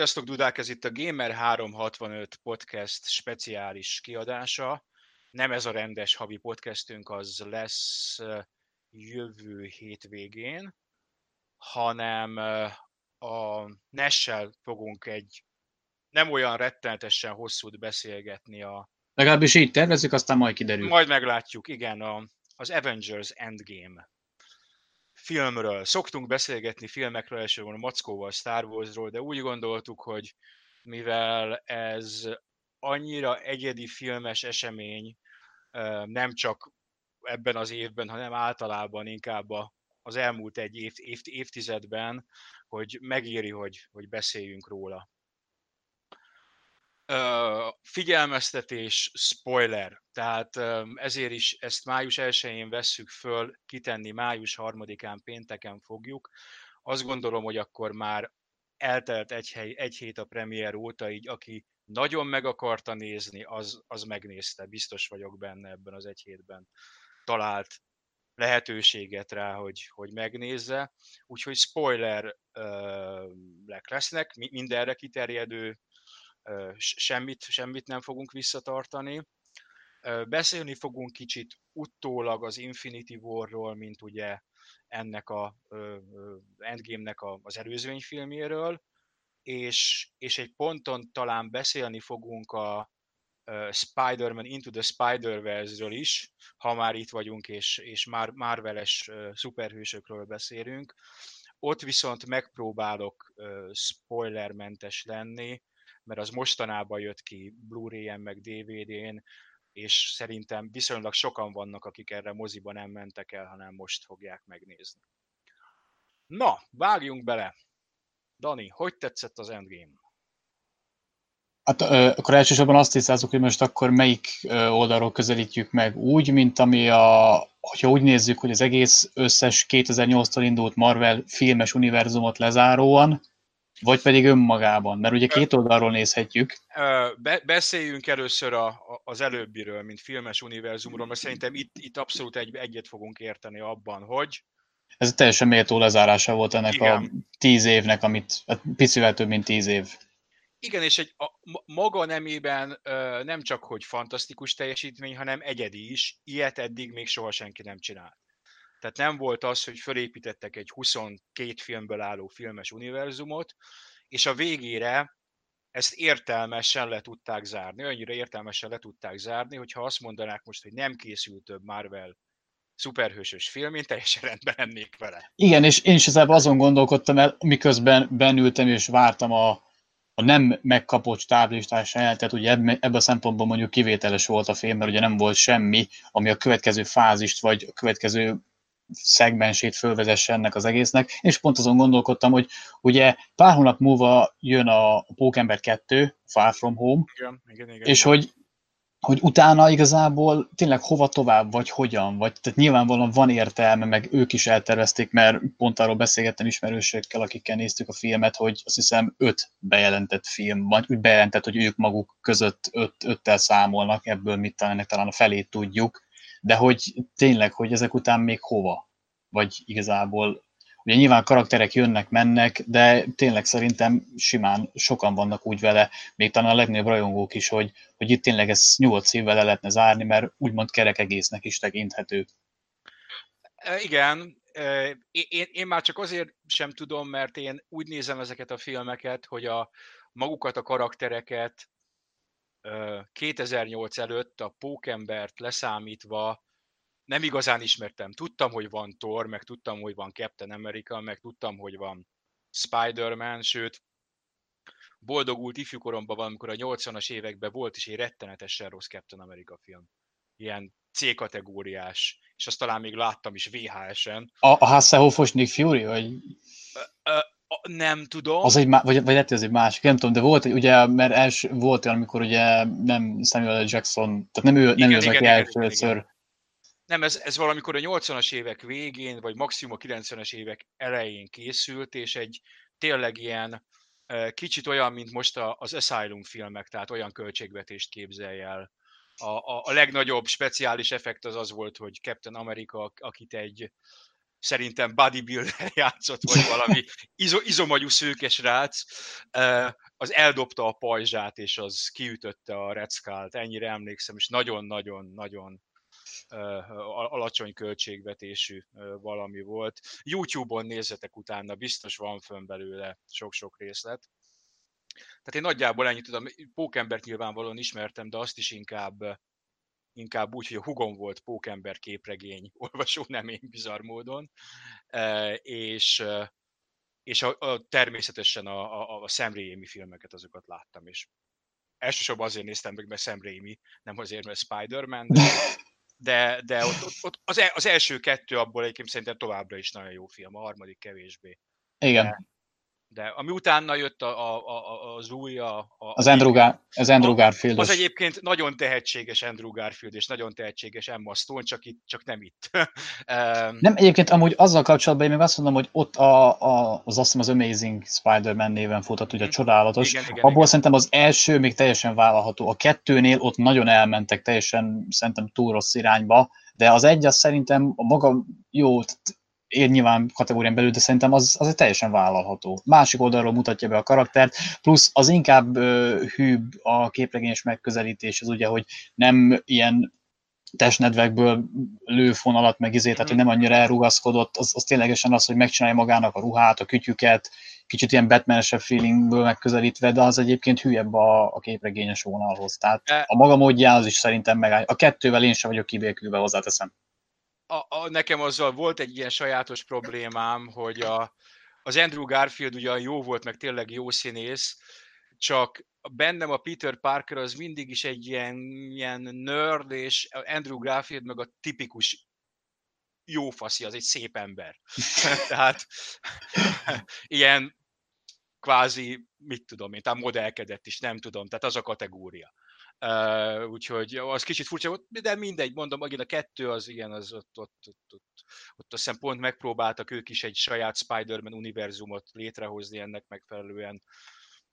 Sziasztok, Dudák! Ez itt a Gamer 365 podcast speciális kiadása. Nem ez a rendes havi podcastünk, az lesz jövő hétvégén, hanem a Nessel fogunk egy nem olyan rettenetesen hosszút beszélgetni a... Legalábbis így tervezzük, aztán majd kiderül. Majd meglátjuk, igen, a, az Avengers Endgame filmről. Szoktunk beszélgetni filmekről, elsősorban a Mackóval, Star Warsról, de úgy gondoltuk, hogy mivel ez annyira egyedi filmes esemény, nem csak ebben az évben, hanem általában inkább az elmúlt egy év, év, évtizedben, hogy megéri, hogy, hogy beszéljünk róla. Figyelmeztetés, spoiler. Tehát ezért is ezt május 1-én vesszük föl, kitenni május 3-án pénteken fogjuk. Azt gondolom, hogy akkor már eltelt egy, hely, egy hét a premier óta, így aki nagyon meg akarta nézni, az, az megnézte. Biztos vagyok benne ebben az egy hétben. Talált lehetőséget rá, hogy, hogy megnézze. Úgyhogy spoiler lesznek, mindenre kiterjedő semmit, semmit nem fogunk visszatartani. Beszélni fogunk kicsit utólag az Infinity War-ról, mint ugye ennek a Endgame-nek az előzményfilméről, és, és egy ponton talán beszélni fogunk a Spider-Man Into the Spider-Verse-ről is, ha már itt vagyunk, és, és már Marvel-es szuperhősökről beszélünk. Ott viszont megpróbálok spoilermentes lenni, mert az mostanában jött ki Blu-ray-en meg DVD-n, és szerintem viszonylag sokan vannak, akik erre moziban nem mentek el, hanem most fogják megnézni. Na, vágjunk bele! Dani, hogy tetszett az Endgame? Hát akkor elsősorban azt tisztázunk, hogy most akkor melyik oldalról közelítjük meg úgy, mint ami a, hogyha úgy nézzük, hogy az egész összes 2008-tól indult Marvel filmes univerzumot lezáróan, vagy pedig önmagában, mert ugye két oldalról nézhetjük. Be, beszéljünk először a, az előbbiről, mint filmes univerzumról, mert szerintem itt, itt abszolút egy, egyet fogunk érteni abban, hogy... Ez teljesen méltó lezárása volt ennek Igen. a tíz évnek, amit hát picivel több, mint tíz év. Igen, és egy, a, maga nemében nem csak, hogy fantasztikus teljesítmény, hanem egyedi is. Ilyet eddig még soha senki nem csinált. Tehát nem volt az, hogy fölépítettek egy 22 filmből álló filmes univerzumot, és a végére ezt értelmesen le tudták zárni, annyira értelmesen le tudták zárni, hogyha azt mondanák most, hogy nem készült több Marvel szuperhősös film, én teljesen rendben lennék vele. Igen, és én is ezzel azon gondolkodtam el, miközben benültem és vártam a, a nem megkapott stáblistás jelentet, ugye ebben a szempontból mondjuk kivételes volt a film, mert ugye nem volt semmi, ami a következő fázist, vagy a következő szegmensét fölvezesse ennek az egésznek, és pont azon gondolkodtam, hogy ugye pár hónap múlva jön a Pókember 2, Far From Home, igen, igen, igen, és igen. hogy hogy utána igazából tényleg hova tovább, vagy hogyan, vagy tehát nyilvánvalóan van értelme, meg ők is eltervezték, mert pont arról beszélgettem ismerősökkel, akikkel néztük a filmet, hogy azt hiszem öt bejelentett film, vagy úgy bejelentett, hogy ők maguk között öt, öttel számolnak, ebből mit talán, talán a felét tudjuk, de hogy tényleg, hogy ezek után még hova? Vagy igazából, ugye nyilván karakterek jönnek, mennek, de tényleg szerintem simán sokan vannak úgy vele, még talán a legnagyobb rajongók is, hogy, hogy itt tényleg ez nyolc évvel le lehetne zárni, mert úgymond kerek egésznek is tekinthető. Igen, én, én már csak azért sem tudom, mert én úgy nézem ezeket a filmeket, hogy a magukat a karaktereket 2008 előtt a Pókembert leszámítva nem igazán ismertem. Tudtam, hogy van Thor, meg tudtam, hogy van Captain America, meg tudtam, hogy van Spider-Man, sőt, boldogult ifjúkoromban van, amikor a 80-as években volt is egy rettenetesen rossz Captain America film. Ilyen C-kategóriás, és azt talán még láttam is VHS-en. A, a Hasselhoffos Nick Fury, vagy? Nem tudom. Az egy, vagy, vagy lehet, ez egy másik, nem tudom, de volt, ugye, mert els, volt olyan, amikor ugye nem Samuel Jackson, tehát nem ő, nem igen, ő az, aki először. Nem, ez, ez valamikor a 80-as évek végén, vagy maximum a 90-es évek elején készült, és egy tényleg ilyen kicsit olyan, mint most az Asylum filmek, tehát olyan költségvetést képzelj el. A, a, a legnagyobb speciális effekt az az volt, hogy Captain America, akit egy szerintem bodybuilder játszott, vagy valami izo, izomagyú szőkes rác, az eldobta a pajzsát, és az kiütötte a Red Skull-t, ennyire emlékszem, és nagyon-nagyon-nagyon alacsony költségvetésű valami volt. YouTube-on nézzetek utána, biztos van fönn belőle sok-sok részlet. Tehát én nagyjából ennyit tudom, Pókembert nyilvánvalóan ismertem, de azt is inkább inkább úgy, hogy a hugom volt Pókember képregény olvasó, nem én bizarr módon, és, és a, a, természetesen a, a, a Sam Raimi filmeket, azokat láttam, és elsősorban azért néztem meg, mert Sam Raimi, nem azért, mert Spider-Man, de, de, de ott, ott, ott az, el, az első kettő abból egyébként szerintem továbbra is nagyon jó film, a harmadik kevésbé. Igen. De, de ami utána jött a, a, a, az új, a, a, az Andrew, Gar- az Andrew Garfield. Az egyébként nagyon tehetséges Andrew Garfield, és nagyon tehetséges Emma Stone, csak, itt, csak nem itt. nem, egyébként amúgy azzal kapcsolatban én még azt mondom, hogy ott a, a, az azt hiszem az Amazing Spider-Man néven futott, ugye a csodálatos. Igen, igen, Abból igen. szerintem az első még teljesen vállalható. A kettőnél ott nagyon elmentek teljesen szerintem túl rossz irányba, de az egy az szerintem a maga jó, ér nyilván kategórián belül, de szerintem az, az egy teljesen vállalható. Másik oldalról mutatja be a karaktert, plusz az inkább uh, hűbb a képregényes megközelítés, az ugye, hogy nem ilyen testnedvekből lő fonalat, meg izé, tehát hogy nem annyira elrugaszkodott, az, az ténylegesen az, hogy megcsinálja magának a ruhát, a kütyüket, kicsit ilyen batman feelingből megközelítve, de az egyébként hülyebb a, a képregényes vonalhoz. Tehát a maga módjához is szerintem megáll. A kettővel én sem vagyok kibékülve, hozzáteszem a, a, nekem azzal volt egy ilyen sajátos problémám, hogy a, az Andrew Garfield ugyan jó volt, meg tényleg jó színész, csak bennem a Peter Parker az mindig is egy ilyen, ilyen nerd, és Andrew Garfield meg a tipikus jó faszi, az egy szép ember. Tehát ilyen kvázi, mit tudom én, tehát modellkedett is, nem tudom, tehát az a kategória. Uh, úgyhogy az kicsit furcsa volt, de mindegy, mondom, megint a kettő az igen, az ott, ott, ott, ott, ott azt hiszem pont megpróbáltak ők is egy saját Spider-Man univerzumot létrehozni ennek megfelelően.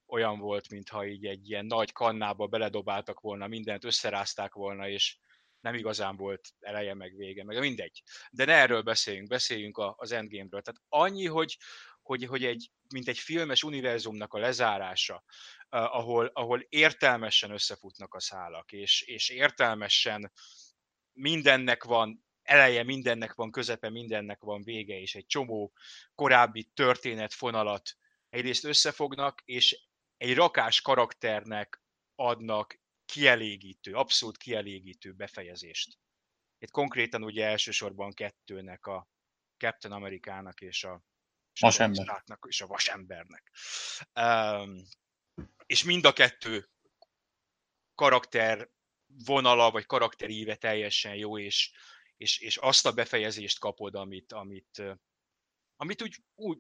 Olyan volt, mintha így egy ilyen nagy kannába beledobáltak volna, mindent összerázták volna, és nem igazán volt eleje meg vége, meg mindegy. De ne erről beszéljünk, beszéljünk az Endgame-ről. Tehát annyi, hogy, hogy, hogy egy, mint egy filmes univerzumnak a lezárása, ahol, ahol értelmesen összefutnak a szálak, és, és értelmesen mindennek van eleje, mindennek van közepe, mindennek van vége, és egy csomó korábbi történetfonalat egyrészt összefognak, és egy rakás karakternek adnak kielégítő, abszolút kielégítő befejezést. Itt konkrétan ugye elsősorban kettőnek, a Captain Amerikának és a, és vasember. a, és a vasembernek. Um, és mind a kettő karakter vonala, vagy karakteríve teljesen jó, és, és, és azt a befejezést kapod, amit, amit, amit úgy, úgy,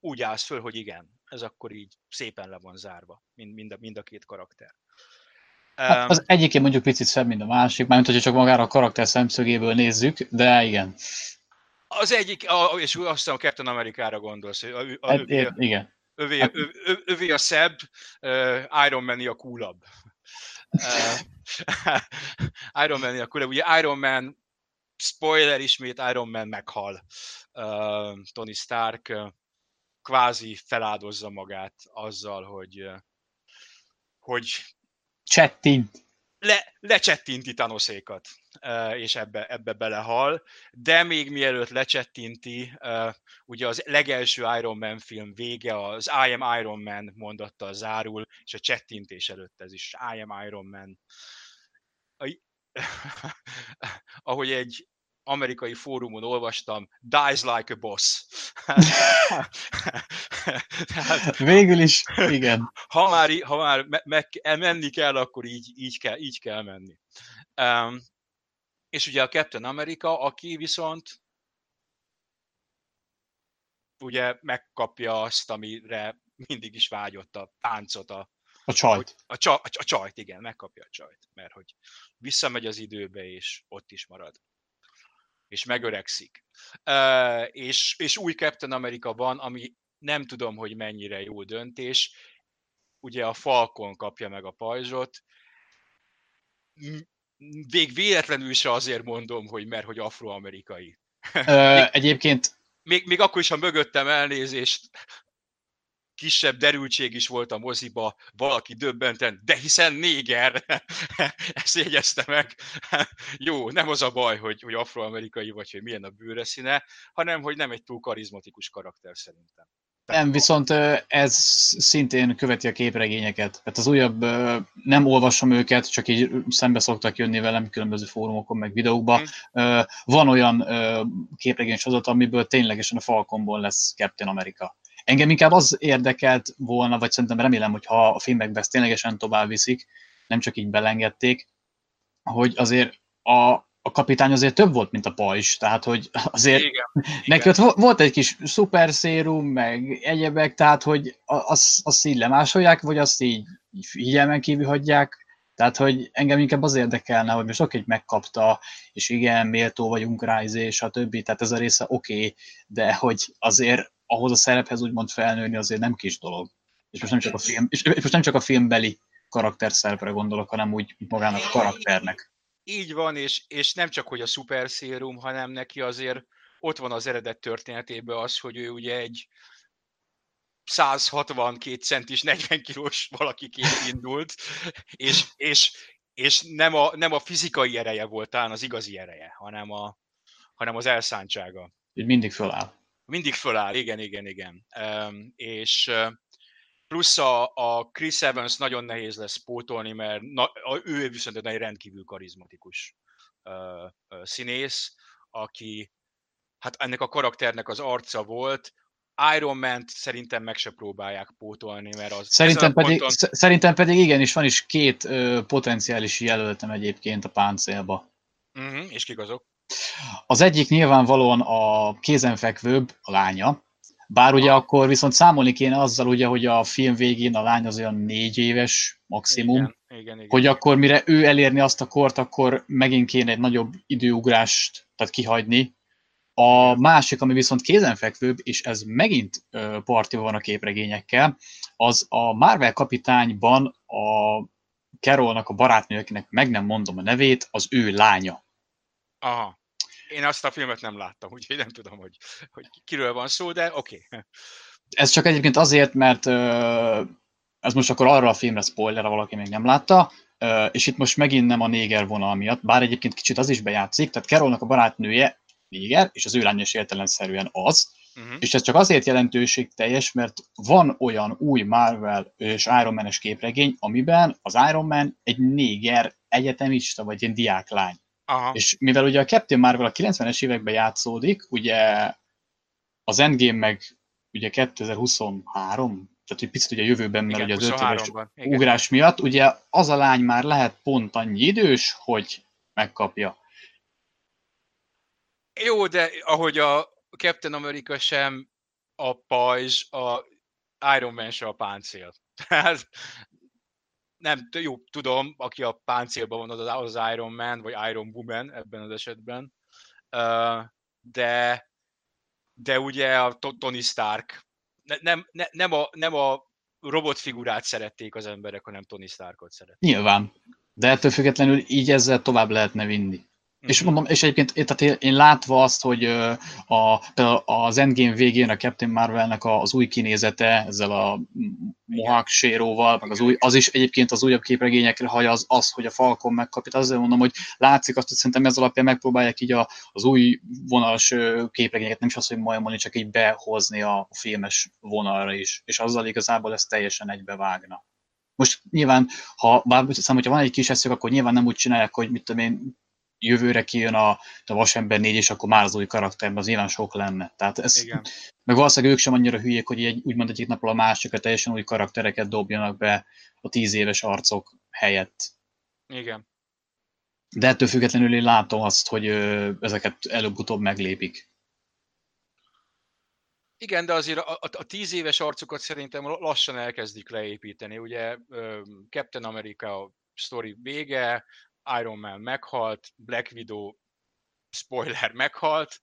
úgy állsz föl, hogy igen, ez akkor így szépen le van zárva, mind, mind, a, mind a két karakter. Hát az egyikén mondjuk picit szebb, mint a másik, mármint hogyha csak magára a karakter szemszögéből nézzük, de igen. Az egyik, a, és azt hiszem a Captain Amerikára gondolsz. A, a, hát, a, igen. Övé, hát... övé, övé a szebb, uh, Iron Man a coolabb. Uh, Iron Man a coolabb. Ugye Iron Man, spoiler ismét, Iron Man meghal. Uh, Tony Stark uh, kvázi feláldozza magát azzal, hogy, uh, hogy Csettint le, lecsettinti Thanosékat, és ebbe, ebbe belehal, de még mielőtt lecsettinti, ugye az legelső Iron Man film vége, az I am Iron Man mondattal zárul, és a csettintés előtt ez is I am Iron Man. Ahogy egy amerikai fórumon olvastam, dies like a boss. Tehát, Végül is, igen. Ha már, ha már me, me, menni kell, akkor így, így, kell, így kell menni. Um, és ugye a Captain America, aki viszont ugye megkapja azt, amire mindig is vágyott a páncot, a, a csajt. A, a, a, a csajt, igen, megkapja a csajt, mert hogy visszamegy az időbe, és ott is marad és megöregszik. Uh, és, és új Captain America van, ami nem tudom, hogy mennyire jó döntés. Ugye a Falcon kapja meg a pajzsot. Vég véletlenül se azért mondom, hogy mert hogy afroamerikai. Ö, egyébként... Még, még akkor is, ha mögöttem elnézést, kisebb derültség is volt a moziba, valaki döbbenten, de hiszen néger, ezt jegyezte meg. Jó, nem az a baj, hogy, hogy afroamerikai vagy, hogy milyen a bőre színe, hanem hogy nem egy túl karizmatikus karakter szerintem. Nem, viszont ez szintén követi a képregényeket. Tehát az újabb, nem olvasom őket, csak így szembe szoktak jönni velem különböző fórumokon, meg videókban. Hmm. Van olyan képregény sorozat, amiből ténylegesen a Falconból lesz Captain America. Engem inkább az érdekelt volna, vagy szerintem remélem, hogy ha a filmekbe ezt ténylegesen tovább viszik, nem csak így belengedték, hogy azért a, a kapitány azért több volt, mint a pajzs, tehát hogy azért igen, neki igen. ott volt egy kis szuper szérum, meg egyebek, tehát hogy azt, azt így lemásolják, vagy azt így figyelmen kívül hagyják, tehát, hogy engem inkább az érdekelne, hogy most oké, hogy megkapta, és igen, méltó vagyunk rá, és a többi, tehát ez a része oké, okay, de hogy azért ahhoz a szerephez úgymond felnőni azért nem kis dolog. És most nem csak a, film, és most nem csak a filmbeli karakter szerepre gondolok, hanem úgy magának a karakternek így van, és, és nem csak, hogy a szuper szérum, hanem neki azért ott van az eredet történetében az, hogy ő ugye egy 162 centis, 40 kilós valakiként indult, és, és, és nem, a, nem a fizikai ereje volt talán az igazi ereje, hanem, a, hanem az elszántsága. Így mindig föláll. Mindig föláll, igen, igen, igen. Um, és plusz a, a Chris Evans nagyon nehéz lesz pótolni, mert na, a, ő viszont egy rendkívül karizmatikus uh, színész, aki hát ennek a karakternek az arca volt, Iron Man-t szerintem meg se próbálják pótolni, mert az... Szerintem, pedig, ponton... szerintem pedig igenis van is két ö, potenciális jelöltem egyébként a páncélba. Uh-huh, és kik azok? Az egyik nyilvánvalóan a kézenfekvőbb, a lánya, bár ugye akkor viszont számolni kéne azzal, ugye, hogy a film végén a lány az olyan négy éves maximum, igen, igen, igen, hogy akkor mire ő elérni azt a kort, akkor megint kéne egy nagyobb időugrást tehát kihagyni. A másik, ami viszont kézenfekvőbb, és ez megint partiban van a képregényekkel, az a Marvel kapitányban a Carolnak a barátnő, akinek meg nem mondom a nevét, az ő lánya. Aha. Én azt a filmet nem láttam, úgyhogy nem tudom, hogy, hogy kiről van szó, de oké. Okay. Ez csak egyébként azért, mert ez most akkor arra a filmre spoiler, ha valaki még nem látta, és itt most megint nem a néger vonal miatt, bár egyébként kicsit az is bejátszik, tehát Carolnak a barátnője néger, és az ő lánya is értelemszerűen az, uh-huh. és ez csak azért jelentőség teljes, mert van olyan új Marvel és Iron Man-es képregény, amiben az Iron Man egy néger egyetemista, vagy egy diáklány. Aha. És mivel ugye a Captain Marvel a 90-es években játszódik, ugye az Endgame meg ugye 2023, tehát egy picit ugye a jövőben, mert Igen, ugye az 5 éves ugrás miatt, ugye az a lány már lehet pont annyi idős, hogy megkapja. Jó, de ahogy a Captain America sem a pajzs, a Iron Man sem a páncél. Tehát nem, jó, tudom, aki a páncélban van, az, az Iron Man, vagy Iron Woman ebben az esetben, de, de ugye a Tony Stark, nem, nem, nem, a, nem a robotfigurát szerették az emberek, hanem Tony Starkot szerették. Nyilván, de ettől függetlenül így ezzel tovább lehetne vinni. És mhm. mondom, és egyébként tehát én látva azt, hogy a, az Endgame végén a Captain Marvelnek az új kinézete, ezzel a Mohawk séróval, meg az, új, az is egyébként az újabb képregényekre haja az, az hogy a Falcon megkapja. Azért mondom, hogy látszik azt, hogy szerintem ez alapján megpróbálják így a, az új vonalas képregényeket, nem is azt, hogy majd mondani, csak így behozni a filmes vonalra is. És azzal igazából ez teljesen egybevágna. Most nyilván, ha bár hiszem, hogyha van egy kis eszük, akkor nyilván nem úgy csinálják, hogy mit tudom én, jövőre kijön a, a Vasember 4, és akkor már az új karakterben az nyilván sok lenne. Tehát ez, Igen. meg valószínűleg ők sem annyira hülyék, hogy egy, úgymond egyik napról a másikra teljesen új karaktereket dobjanak be a tíz éves arcok helyett. Igen. De ettől függetlenül én látom azt, hogy ö, ezeket előbb-utóbb meglépik. Igen, de azért a, a, a tíz éves arcokat szerintem lassan elkezdik leépíteni. Ugye Captain America story vége, Iron Man meghalt, Black Widow, spoiler, meghalt,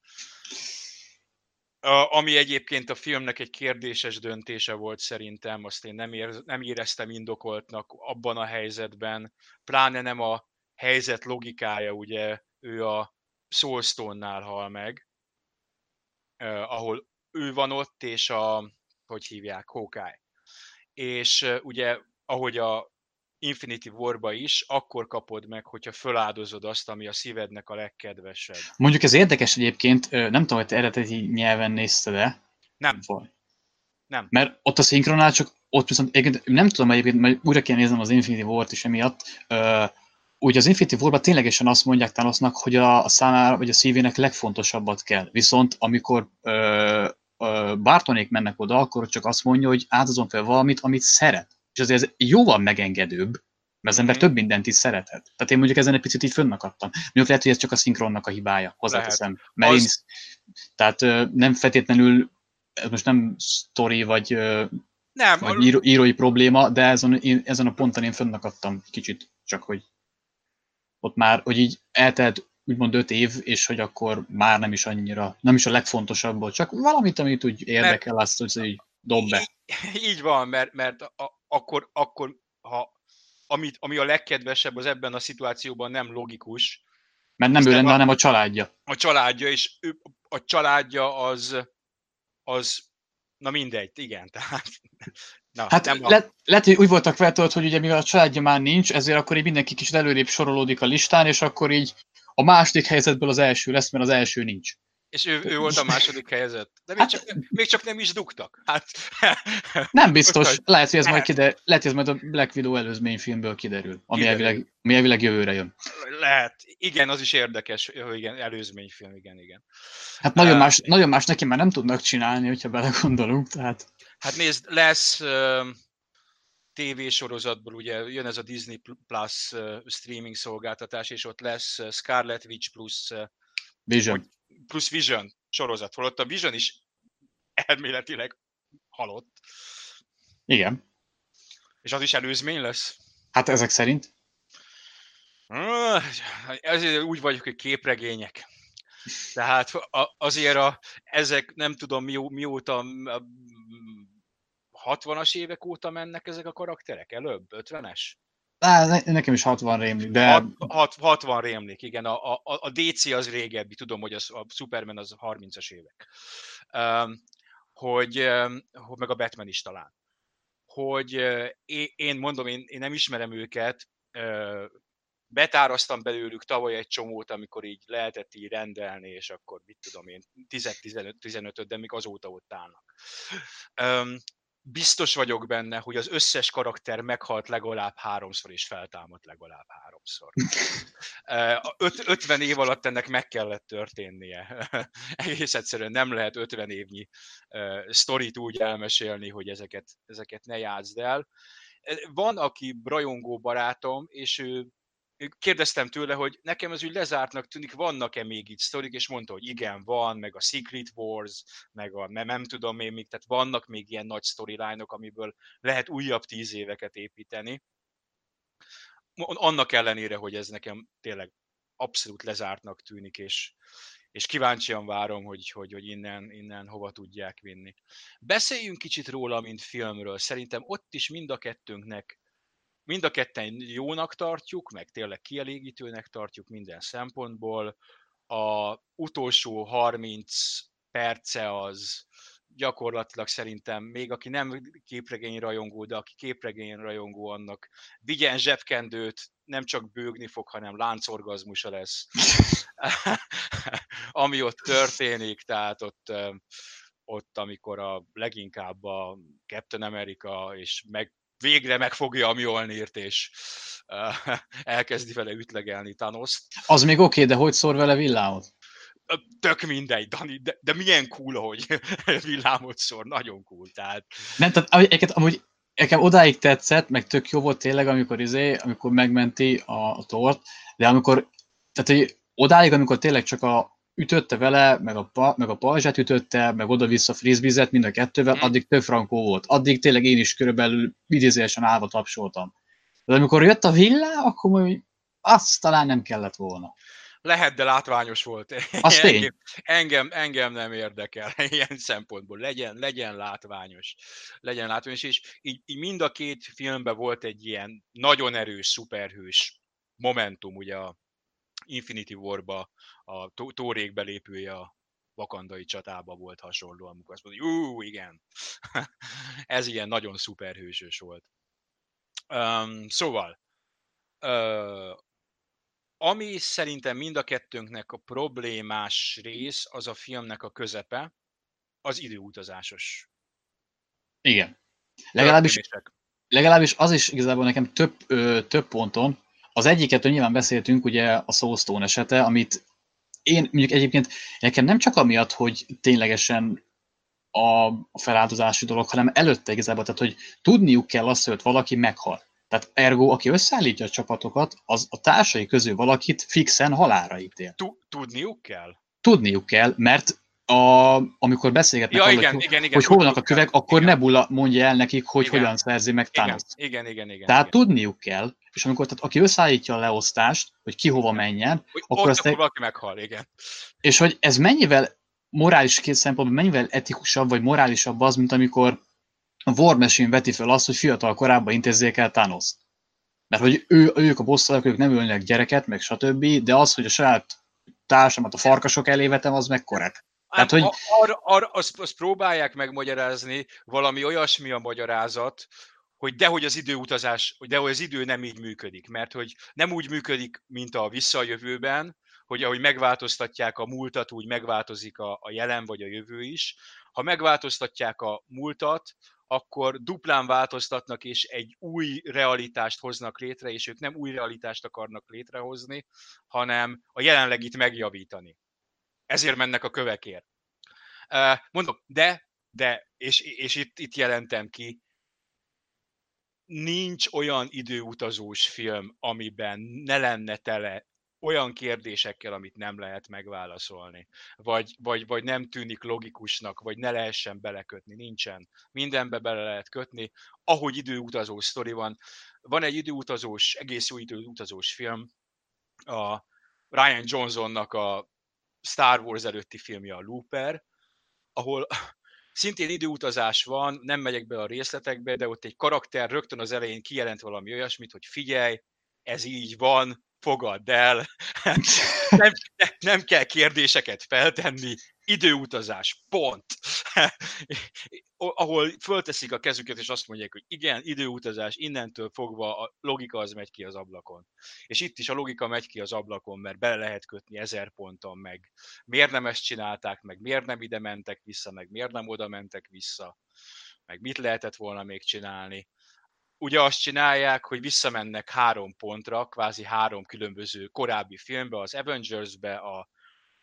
ami egyébként a filmnek egy kérdéses döntése volt szerintem, azt én nem, ér, nem éreztem indokoltnak abban a helyzetben, pláne nem a helyzet logikája, ugye ő a Soulstone-nál hal meg, ahol ő van ott, és a, hogy hívják, Hawkeye. És ugye, ahogy a Infinity War-ba is, akkor kapod meg, hogyha föláldozod azt, ami a szívednek a legkedvesebb. Mondjuk ez érdekes egyébként, nem tudom, hogy te eredeti nyelven nézted de Nem. Vagy. Nem. Mert ott a szinkronál csak ott viszont egyébként nem tudom egyébként, mert újra kell néznem az Infinity War-t is emiatt, úgy az Infinity War-ban ténylegesen azt mondják Thanosnak, hogy a, a számára, vagy a szívének legfontosabbat kell. Viszont amikor ö, ö, Bartonék mennek oda, akkor csak azt mondja, hogy áldozom fel valamit, amit szeret. És azért ez jóval megengedőbb, mert az ember mm-hmm. több mindent is szerethet. Tehát én mondjuk ezen egy picit így fönnakadtam. Mondjuk lehet, hogy ez csak a szinkronnak a hibája, hozzáteszem. Lehet. Mert az... én, tehát ö, nem feltétlenül, ez most nem sztori, vagy, nem, vagy író, írói probléma, de ezen, én, ezen a ponton én fönnakadtam kicsit, csak hogy ott már, hogy így eltelt úgymond öt év, és hogy akkor már nem is annyira, nem is a legfontosabb, csak valamit, amit úgy érdekel, mert, azt, hogy így dob be. Így, így van, mert, mert a, akkor, akkor ha amit, ami a legkedvesebb, az ebben a szituációban nem logikus. Mert nem ő lenne, hanem a családja. A családja, és ő, a családja az, az, na mindegy, igen, tehát Na, hát nem le, lehet, hogy úgy voltak vetolt, hogy ugye mivel a családja már nincs, ezért akkor így mindenki kicsit előrébb sorolódik a listán, és akkor így a második helyzetből az első lesz, mert az első nincs. És ő, ő volt a második helyzet. De még, hát, csak, még csak nem is dugtak. Hát, nem biztos. Lehet, hogy ez majd, kider, lehet, hogy ez majd a Black Widow előzményfilmből kiderül, ami elvileg, ami elvileg jövőre jön. Lehet. Igen, az is érdekes, hogy igen, előzményfilm, igen, igen. Hát nagyon, uh, más, nagyon más neki már nem tudnak csinálni, hogyha belegondolunk. Tehát... Hát nézd, lesz uh, tévésorozatból, ugye jön ez a Disney Plus streaming szolgáltatás, és ott lesz Scarlet Witch plus uh, Vision. Plus Vision sorozat, holott a Vision is elméletileg halott. Igen. És az is előzmény lesz? Hát ezek szerint. Ezért úgy vagyok, hogy képregények. Tehát azért a, ezek nem tudom mi, mióta 60-as évek óta mennek ezek a karakterek? Előbb? 50-es? Á, nekem is 60 rémlik, de... 6, 60 rémlik, igen. A, a, a DC az régebbi, tudom, hogy az, a Superman az 30-as évek. Hogy, um, meg a Batman is talán. Hogy én mondom, én, én nem ismerem őket, betáraztam belőlük tavaly egy csomót, amikor így lehetett így rendelni, és akkor mit tudom én, 10-15-öt, de még azóta ott állnak. Biztos vagyok benne, hogy az összes karakter meghalt legalább háromszor, és feltámadt legalább háromszor. Öt, 50 év alatt ennek meg kellett történnie. Egész egyszerűen nem lehet 50 évnyi sztorit úgy elmesélni, hogy ezeket, ezeket ne játszd el. Van, aki rajongó barátom, és ő kérdeztem tőle, hogy nekem ez úgy lezártnak tűnik, vannak-e még így sztorik, és mondta, hogy igen, van, meg a Secret Wars, meg a nem, nem tudom én még, tehát vannak még ilyen nagy storyline-ok, amiből lehet újabb tíz éveket építeni. Annak ellenére, hogy ez nekem tényleg abszolút lezártnak tűnik, és, és kíváncsian várom, hogy, hogy, hogy innen, innen hova tudják vinni. Beszéljünk kicsit róla, mint filmről. Szerintem ott is mind a kettőnknek Mind a ketten jónak tartjuk, meg tényleg kielégítőnek tartjuk minden szempontból. A utolsó 30 perce az gyakorlatilag szerintem még aki nem képregény rajongó, de aki képregény rajongó, annak vigyen zsebkendőt, nem csak bőgni fog, hanem láncorgazmusa lesz, ami ott történik, tehát ott, ott amikor a leginkább a Captain America és meg végre megfogja a Mjolnirt, és uh, elkezdi vele ütlegelni Thanos. Az még oké, okay, de hogy szor vele villámot? Tök mindegy, Dani, de, de milyen cool, hogy villámot szor, nagyon cool, tehát... Nem, tehát egyébként amúgy nekem odáig tetszett, meg tök jó volt tényleg, amikor izé, amikor megmenti a, a tort, de amikor, tehát hogy odáig, amikor tényleg csak a ütötte vele, meg a, pa, meg a pajzsát ütötte, meg oda-vissza frisbizet mind a kettővel, mm. addig több frankó volt. Addig tényleg én is körülbelül idézőesen állva tapsoltam. De amikor jött a villá, akkor majd azt talán nem kellett volna. Lehet, de látványos volt. Az engem, engem, engem nem érdekel ilyen szempontból. Legyen, legyen látványos. Legyen látványos, és így, így mind a két filmben volt egy ilyen nagyon erős, szuperhős momentum, ugye a Infinity War-ba a Tórék belépője a vakandai csatában volt hasonló, amikor azt mondja, ú, igen, ez ilyen nagyon szuperhősös volt. Um, szóval, uh, ami szerintem mind a kettőnknek a problémás rész, az a filmnek a közepe, az időutazásos. Igen. Legalábbis, legalábbis az is igazából nekem több, ö, több ponton, az egyiket nyilván beszéltünk, ugye a Soulstone esete, amit én mondjuk egyébként nekem nem csak amiatt, hogy ténylegesen a feláldozási dolog, hanem előtte igazából, tehát hogy tudniuk kell azt, hogy valaki meghal. Tehát ergo, aki összeállítja a csapatokat, az a társai közül valakit fixen halára ítél. Tudniuk kell? Tudniuk kell, mert a, amikor beszélgetnek ja, igen, hogy, igen, igen, hogy hol vannak a kövek, akkor igen. Nebula mondja el nekik, hogy Igen. hogyan szerzi meg Thanos. Igen, igen, igen, igen. Tehát igen. tudniuk kell, és amikor tehát aki összeállítja a leosztást, hogy ki hova menjen, Hogy akkor azt egy- valaki meghal, igen. és hogy ez mennyivel morális két szempontból, mennyivel etikusabb vagy morálisabb az, mint amikor a War Machine veti fel azt, hogy fiatal korában intézzék el thanos Mert hogy ő, ők a bosszalak, ők nem ölnek gyereket, meg stb., de az, hogy a saját társamat a farkasok elé vetem, az meg korrekt. Tehát, hogy- arra, arra, azt, azt próbálják megmagyarázni, valami olyasmi a magyarázat, hogy dehogy az időutazás, hogy dehogy az idő nem így működik, mert hogy nem úgy működik, mint a visszajövőben, hogy ahogy megváltoztatják a múltat, úgy megváltozik a, a jelen vagy a jövő is. Ha megváltoztatják a múltat, akkor duplán változtatnak, és egy új realitást hoznak létre, és ők nem új realitást akarnak létrehozni, hanem a jelenlegit megjavítani. Ezért mennek a kövekért. Mondom, de, de, és, és itt, itt jelentem ki, nincs olyan időutazós film, amiben ne lenne tele olyan kérdésekkel, amit nem lehet megválaszolni, vagy, vagy, vagy nem tűnik logikusnak, vagy ne lehessen belekötni, nincsen. Mindenbe bele lehet kötni, ahogy időutazó sztori van. Van egy időutazós, egész jó időutazós film, a Ryan Johnsonnak a Star Wars előtti filmje a Looper, ahol szintén időutazás van, nem megyek be a részletekbe, de ott egy karakter rögtön az elején kijelent valami olyasmit, hogy figyelj, ez így van, fogadd el, nem, nem kell kérdéseket feltenni, időutazás, pont. Ahol fölteszik a kezüket, és azt mondják, hogy igen, időutazás, innentől fogva a logika az megy ki az ablakon. És itt is a logika megy ki az ablakon, mert bele lehet kötni ezer ponton, meg miért nem ezt csinálták, meg miért nem ide mentek vissza, meg miért nem oda mentek vissza, meg mit lehetett volna még csinálni. Ugye azt csinálják, hogy visszamennek három pontra, kvázi három különböző korábbi filmbe, az Avengers-be, a,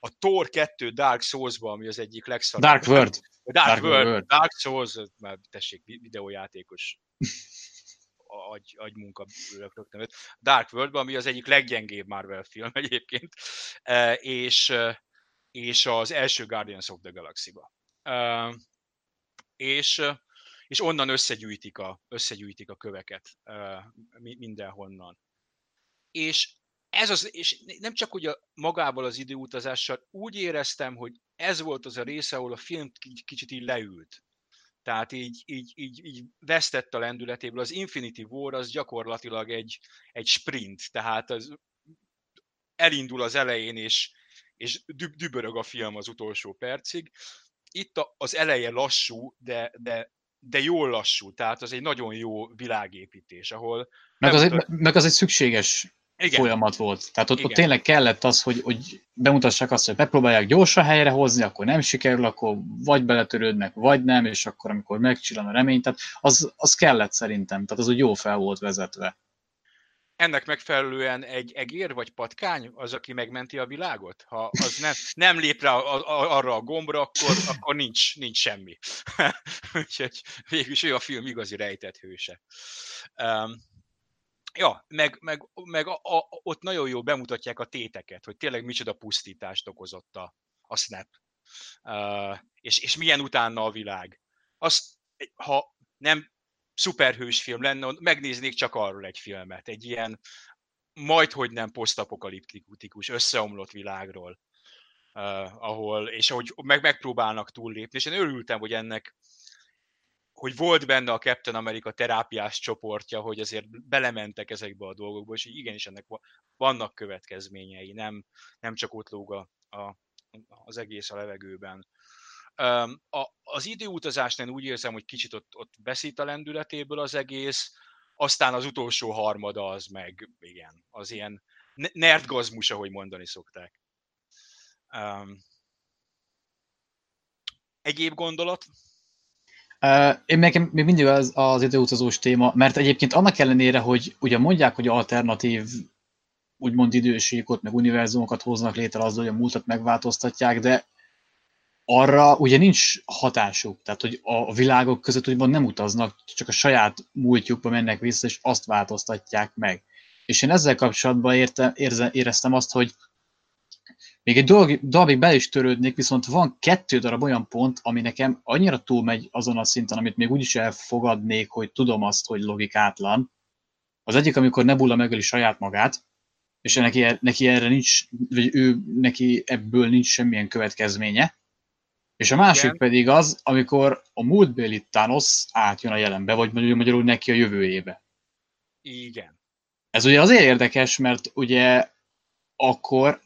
a Thor 2 Dark Souls-ba, ami az egyik legszarabb. Dark World. Dark, Dark World, World. Dark Souls, már tessék, videójátékos agy, agymunka rögtön. Dark world ami az egyik leggyengébb Marvel film egyébként, e, és, e, és az első Guardians of the Galaxy-ba. E, És, és onnan összegyűjtik a, összegyűjtik a köveket mindenhonnan. És ez az, és nem csak ugye magával az időutazással, úgy éreztem, hogy ez volt az a része, ahol a film kicsit így leült. Tehát így, így, így, így vesztett a lendületéből. Az Infinity War az gyakorlatilag egy, egy sprint, tehát az elindul az elején, és, és dübörög a film az utolsó percig. Itt a, az eleje lassú, de, de, de jól lassú, tehát az egy nagyon jó világépítés, ahol... Meg az, egy, meg az egy szükséges igen. folyamat volt. Tehát ott, ott tényleg kellett az, hogy, hogy bemutassák azt, hogy megpróbálják gyorsan helyrehozni, akkor nem sikerül, akkor vagy beletörődnek, vagy nem, és akkor amikor megcsillan a remény, tehát az, az kellett szerintem, tehát az úgy jó fel volt vezetve. Ennek megfelelően egy egér vagy patkány az, aki megmenti a világot? Ha az nem, nem lép rá a, a, arra a gombra, akkor, akkor nincs, nincs semmi. Úgyhogy végülis ő a film igazi rejtett hőse. Um, Ja, meg, meg, meg a, a, ott nagyon jól bemutatják a téteket, hogy tényleg micsoda pusztítást okozott a, a Snap. Uh, és, és milyen utána a világ. Azt, ha nem szuperhős film lenne, megnéznék csak arról egy filmet, egy ilyen majdhogy nem posztapokaliptikus, összeomlott világról, uh, ahol, és ahogy meg, megpróbálnak túllépni, és én örültem, hogy ennek hogy volt benne a Captain America terápiás csoportja, hogy azért belementek ezekbe a dolgokba, és hogy igenis ennek vannak következményei, nem, nem csak ott lóg a, a, az egész a levegőben. A, az időutazásnál úgy érzem, hogy kicsit ott, ott beszít a lendületéből az egész, aztán az utolsó harmada az meg, igen, az ilyen nerdgazmus, ahogy mondani szokták. Um, egyéb gondolat? Én nekem még mindig az, az időutazós téma, mert egyébként annak ellenére, hogy ugye mondják, hogy alternatív úgymond idősíkot, meg univerzumokat hoznak létre azzal, hogy a múltat megváltoztatják, de arra ugye nincs hatásuk, tehát hogy a világok között úgymond nem utaznak, csak a saját múltjukba mennek vissza, és azt változtatják meg. És én ezzel kapcsolatban érte, érze, éreztem azt, hogy még egy dolog, darabig be is törődnék, viszont van kettő darab olyan pont, ami nekem annyira túlmegy azon a szinten, amit még úgyis elfogadnék, hogy tudom azt, hogy logikátlan. Az egyik, amikor Nebula megöli saját magát, és neki, neki erre nincs, vagy ő, neki ebből nincs semmilyen következménye. És a másik Igen. pedig az, amikor a múltbéli Thanos átjön a jelenbe, vagy magyarul neki a jövőjébe. Igen. Ez ugye azért érdekes, mert ugye akkor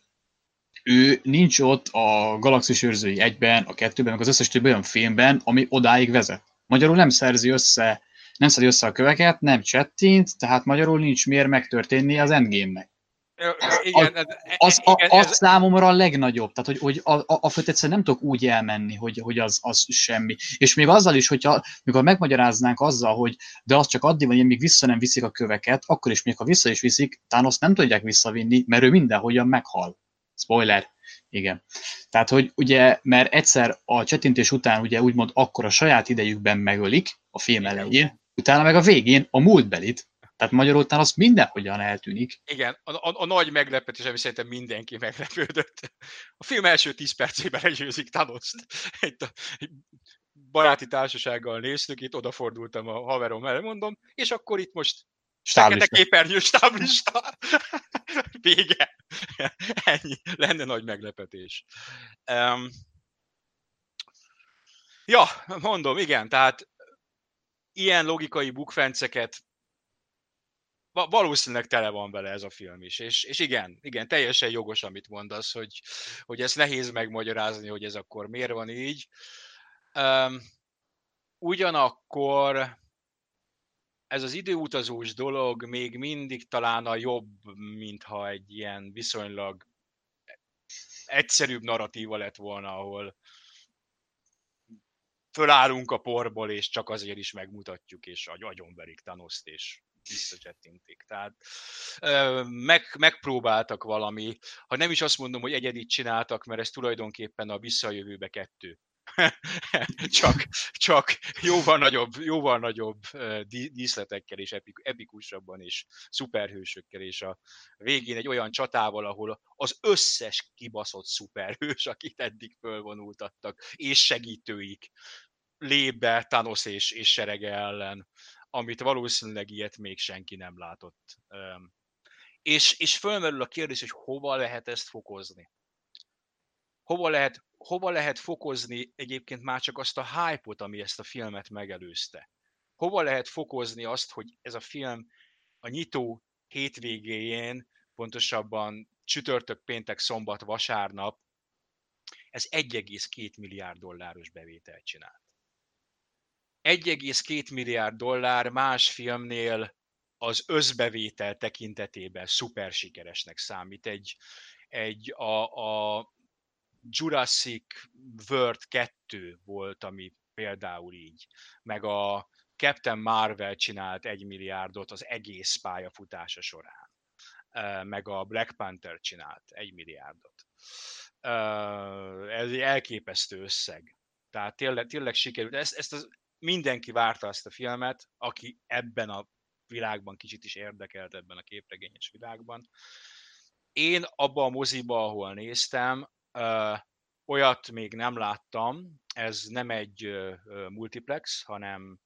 ő nincs ott a Galaxis őrzői egyben, a kettőben, meg az összes többi olyan filmben, ami odáig vezet. Magyarul nem szerzi össze, nem szerzi össze a köveket, nem csettint, tehát magyarul nincs miért megtörténni az endgame-nek. Igen, az, az, a, az ez... számomra a legnagyobb, tehát hogy, hogy a, a, a főt egyszerűen nem tudok úgy elmenni, hogy, hogy az, az semmi. És még azzal is, hogyha mikor megmagyaráznánk azzal, hogy de az csak addig van, még vissza nem viszik a köveket, akkor is még ha vissza is viszik, azt nem tudják visszavinni, mert ő mindenhogyan meghal. Spoiler. Igen. Tehát, hogy ugye, mert egyszer a csetintés után ugye úgymond akkor a saját idejükben megölik a film elején, utána meg a végén a múltbelit, tehát magyarul talán az mindenhogyan eltűnik. Igen, a, a, a nagy meglepetés, ami szerintem mindenki meglepődött. A film első 10 percében legyőzik thanos Egy, egy baráti társasággal néztük, itt odafordultam a haverom elé, mondom, és akkor itt most Fekete képernyő, stáblista. Vége. Ennyi. Lenne nagy meglepetés. Um, ja, mondom, igen, tehát ilyen logikai bukfenceket valószínűleg tele van vele ez a film is. És, és igen, igen, teljesen jogos, amit mondasz, hogy, hogy ez nehéz megmagyarázni, hogy ez akkor miért van így. Um, ugyanakkor ez az időutazós dolog még mindig talán a jobb, mintha egy ilyen viszonylag egyszerűbb narratíva lett volna, ahol fölállunk a porból, és csak azért is megmutatjuk, és agyonverik Thanoszt, és visszacsettintik. Tehát meg, megpróbáltak valami, ha nem is azt mondom, hogy egyedit csináltak, mert ez tulajdonképpen a visszajövőbe kettő. csak, csak jóval nagyobb, jóval nagyobb díszletekkel és epikusabban és szuperhősökkel, és a végén egy olyan csatával, ahol az összes kibaszott szuperhős, akit eddig fölvonultattak, és segítőik lép be Thanos és, és serege ellen, amit valószínűleg ilyet még senki nem látott. És, és fölmerül a kérdés, hogy hova lehet ezt fokozni. Hova lehet, hova lehet fokozni egyébként már csak azt a hype-ot, ami ezt a filmet megelőzte. Hova lehet fokozni azt, hogy ez a film a nyitó hétvégéjén, pontosabban csütörtök, péntek, szombat, vasárnap, ez 1,2 milliárd dolláros bevételt csinált. 1,2 milliárd dollár más filmnél az összbevétel tekintetében szuper sikeresnek számít. Egy, egy a, a Jurassic World 2 volt, ami például így, meg a Captain Marvel csinált egy milliárdot az egész pályafutása során, meg a Black Panther csinált egy milliárdot. Ez egy elképesztő összeg. Tehát tényleg, tényleg sikerült. Ezt, ezt az, mindenki várta ezt a filmet, aki ebben a világban kicsit is érdekelt ebben a képregényes világban. Én abban a moziba, ahol néztem, olyat még nem láttam, ez nem egy multiplex, hanem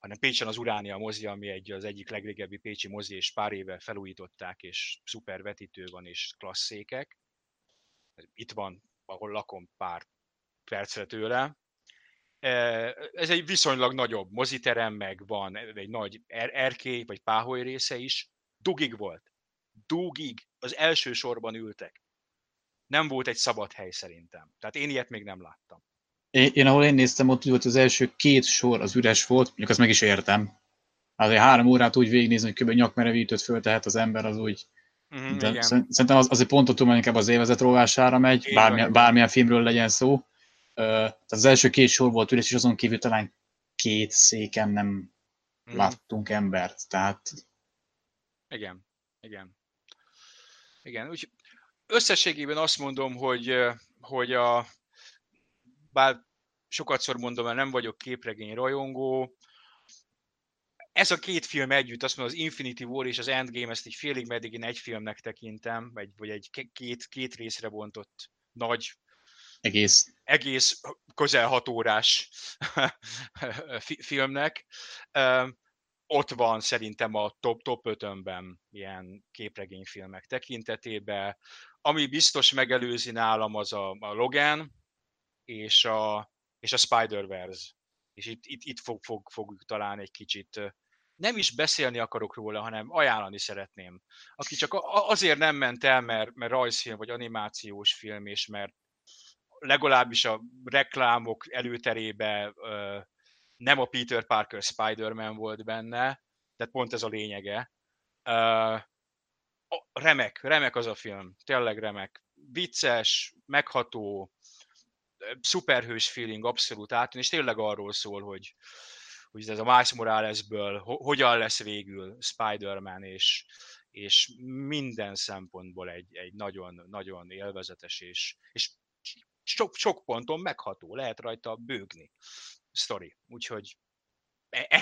hanem Pécsen az Uránia mozi, ami egy, az egyik legrégebbi pécsi mozi, és pár éve felújították, és szuper vetítő van, és klasszékek. Itt van, ahol lakom pár percre tőle, ez egy viszonylag nagyobb moziterem, meg van egy nagy er-, erkély, vagy páholy része is. Dugig volt. Dugig. Az első sorban ültek. Nem volt egy szabad hely szerintem. Tehát én ilyet még nem láttam. Én, én ahol én néztem, ott volt az első két sor az üres volt, mondjuk azt meg is értem. Azért három órát úgy végignézni, hogy kb. nyakmerevítőt föltehet az ember, az úgy... Mm, de igen. szerintem az, azért pont ott inkább az évezet rovására megy, bármilyen, bármilyen filmről legyen szó. Tehát az első két sor volt üres, és azon kívül talán két széken nem mm. láttunk embert, tehát... Igen, igen. Igen, úgy összességében azt mondom, hogy, hogy a, bár sokat szor mondom, mert nem vagyok képregény rajongó, ez a két film együtt, azt mondom, az Infinity War és az Endgame, ezt egy félig meddig én egy filmnek tekintem, vagy, vagy egy két, két részre bontott nagy egész, egész közel hat órás filmnek. Ott van szerintem a top, top 5-ben ilyen képregényfilmek tekintetében. Ami biztos megelőzi nálam az a, a Logan és a, és a Spider-Verse. És itt, itt, itt fog, fog, fogjuk talán egy kicsit nem is beszélni akarok róla, hanem ajánlani szeretném. Aki csak azért nem ment el, mert, mert rajzfilm vagy animációs film, és mert legalábbis a reklámok előterébe nem a Peter Parker Spider-Man volt benne, tehát pont ez a lényege. Remek, remek az a film, tényleg remek. Vicces, megható, szuperhős feeling abszolút át, és tényleg arról szól, hogy, hogy ez a Miles Moralesből hogyan lesz végül Spider-Man, és, és minden szempontból egy, egy nagyon, nagyon élvezetes és, és sok, sok ponton megható, lehet rajta bőgni sztori. Úgyhogy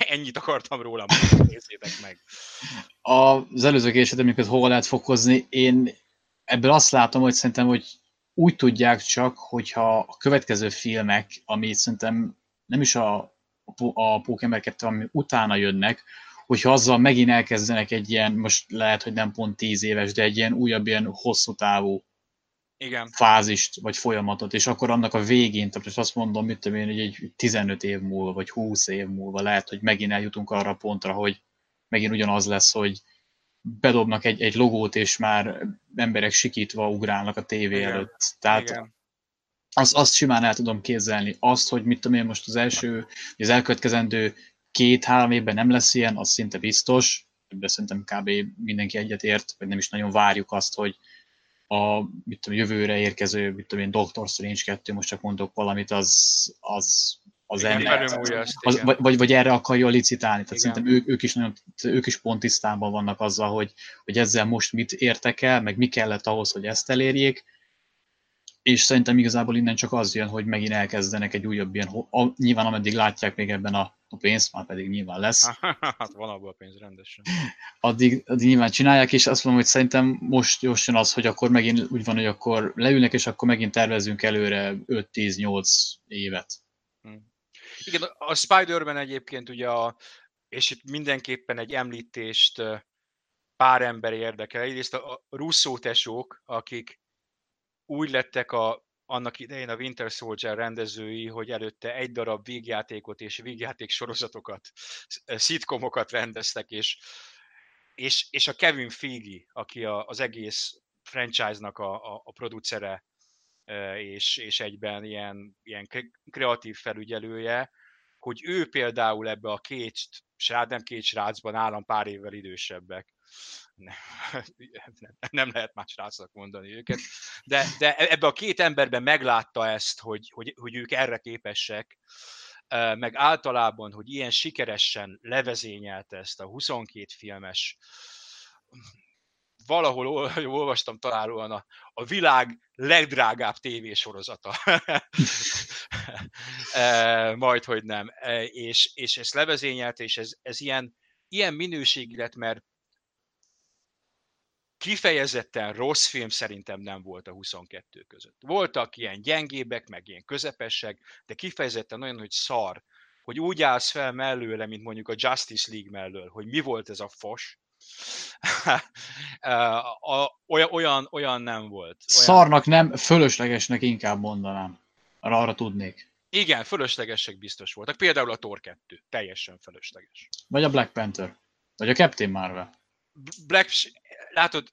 ennyit akartam róla, nézzétek meg. Az előző kérdésed, amiket hova lehet fokozni, én ebből azt látom, hogy szerintem, hogy úgy tudják csak, hogyha a következő filmek, ami szerintem nem is a a Pokémon 2, ami utána jönnek, hogyha azzal megint elkezdenek egy ilyen, most lehet, hogy nem pont 10 éves, de egy ilyen újabb, ilyen hosszú távú igen. fázist, vagy folyamatot, és akkor annak a végén, tehát azt mondom, mit tudom én, hogy egy 15 év múlva, vagy 20 év múlva lehet, hogy megint eljutunk arra a pontra, hogy megint ugyanaz lesz, hogy bedobnak egy, egy logót, és már emberek sikítva ugrálnak a tévé Igen. előtt. Tehát Igen azt, azt simán el tudom képzelni. Azt, hogy mit tudom én most az első, az elkövetkezendő két-három évben nem lesz ilyen, az szinte biztos. Ebben szerintem kb. mindenki egyetért, vagy nem is nagyon várjuk azt, hogy a mit tudom, jövőre érkező, mit tudom én, Doctor Strange 2, most csak mondok valamit, az, az, az igen, ember, az, az, vagy, vagy, vagy, erre akarja licitálni. Tehát igen. szerintem ők, ők, is nagyon, ők is pont tisztában vannak azzal, hogy, hogy ezzel most mit értek el, meg mi kellett ahhoz, hogy ezt elérjék, és szerintem igazából innen csak az jön, hogy megint elkezdenek egy újabb ilyen, nyilván ameddig látják még ebben a, a pénzt, már pedig nyilván lesz. hát van abban a pénz rendesen. Addig, addig nyilván csinálják, és azt mondom, hogy szerintem most jön az, hogy akkor megint úgy van, hogy akkor leülnek, és akkor megint tervezünk előre 5-10-8 évet. Hm. Igen, a Spider-Man egyébként ugye a, és itt mindenképpen egy említést pár ember érdekel. Egyrészt a Russo tesók, akik úgy lettek a, annak idején a Winter Soldier rendezői, hogy előtte egy darab vígjátékot és vígjáték sorozatokat, szitkomokat rendeztek, és, és, és a Kevin Feige, aki a, az egész franchise-nak a, a, a producere, és, és egyben ilyen, ilyen kreatív felügyelője, hogy ő például ebbe a két srác, nem két srácban állam pár évvel idősebbek, nem, nem lehet más srácnak mondani őket, de, de ebbe a két emberben meglátta ezt, hogy, hogy, hogy ők erre képesek, meg általában, hogy ilyen sikeresen levezényelte ezt a 22 filmes valahol olvastam találóan a, a világ legdrágább tévésorozata. Majd, hogy nem. És, és ezt levezényelte, és ez, ez ilyen, ilyen minőségi lett, mert kifejezetten rossz film szerintem nem volt a 22 között. Voltak ilyen gyengébek, meg ilyen közepesek, de kifejezetten olyan, hogy szar, hogy úgy állsz fel mellőle, mint mondjuk a Justice League mellől, hogy mi volt ez a fos, olyan, olyan, olyan nem volt. Olyan... Szarnak nem, fölöslegesnek inkább mondanám. Arra, arra tudnék. Igen, fölöslegesek biztos voltak. Például a Thor 2, teljesen fölösleges. Vagy a Black Panther. Vagy a Captain Marvel. Black, látod,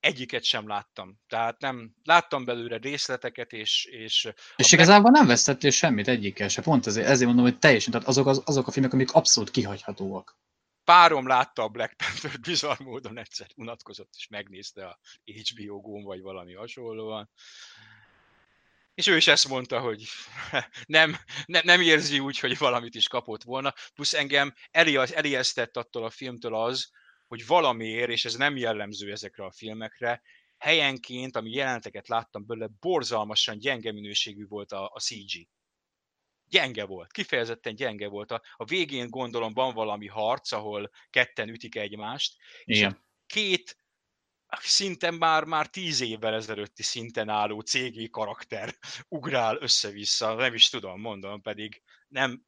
egyiket sem láttam. Tehát nem, láttam belőle részleteket, és... És, és igazából nem vesztettél semmit egyikkel se, pont ezért, ezért mondom, hogy teljesen, tehát azok, az, azok a filmek, amik abszolút kihagyhatóak. Párom látta a Black Panther bizarr módon egyszer unatkozott, és megnézte a HBO Go-n, vagy valami hasonlóan. És ő is ezt mondta, hogy nem, ne, nem érzi úgy, hogy valamit is kapott volna. Plusz engem elijesztett attól a filmtől az, hogy valamiért, és ez nem jellemző ezekre a filmekre, helyenként, ami jelenteket láttam belőle, borzalmasan gyenge minőségű volt a, a CG. Gyenge volt, kifejezetten gyenge volt. A, a végén gondolom van valami harc, ahol ketten ütik egymást, Igen. és két szinten már, már tíz évvel ezelőtti szinten álló cégi karakter ugrál össze-vissza, nem is tudom, mondom, pedig nem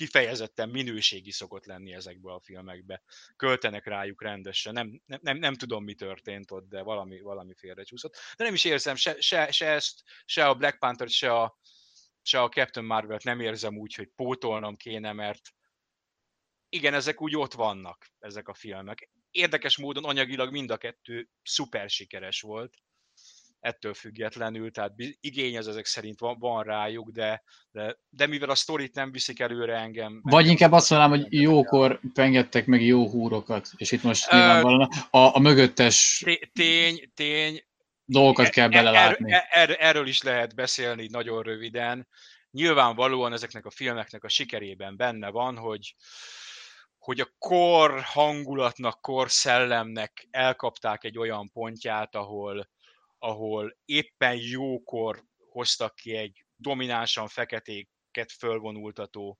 kifejezetten minőségi szokott lenni ezekből a filmekbe. Költenek rájuk rendesen, nem, nem, nem, nem tudom, mi történt ott, de valami, valami félrecsúszott. De nem is érzem se, se, se ezt, se a Black Panther, se a, se a Captain Marvel-t nem érzem úgy, hogy pótolnom kéne, mert igen, ezek úgy ott vannak, ezek a filmek. Érdekes módon anyagilag mind a kettő szuper sikeres volt, ettől függetlenül, tehát igény az ezek szerint van, van rájuk, de, de, de mivel a sztorit nem viszik előre engem... Vagy engem inkább azt mondanám, hogy jókor pengettek meg jó húrokat, és itt most nyilvánvalóan a, a mögöttes... Tény, tény, dolgokat kell e- e- belelátni. Er, er, erről is lehet beszélni nagyon röviden. Nyilvánvalóan ezeknek a filmeknek a sikerében benne van, hogy, hogy a kor hangulatnak, kor szellemnek elkapták egy olyan pontját, ahol, ahol éppen jókor hoztak ki egy dominánsan feketéket fölvonultató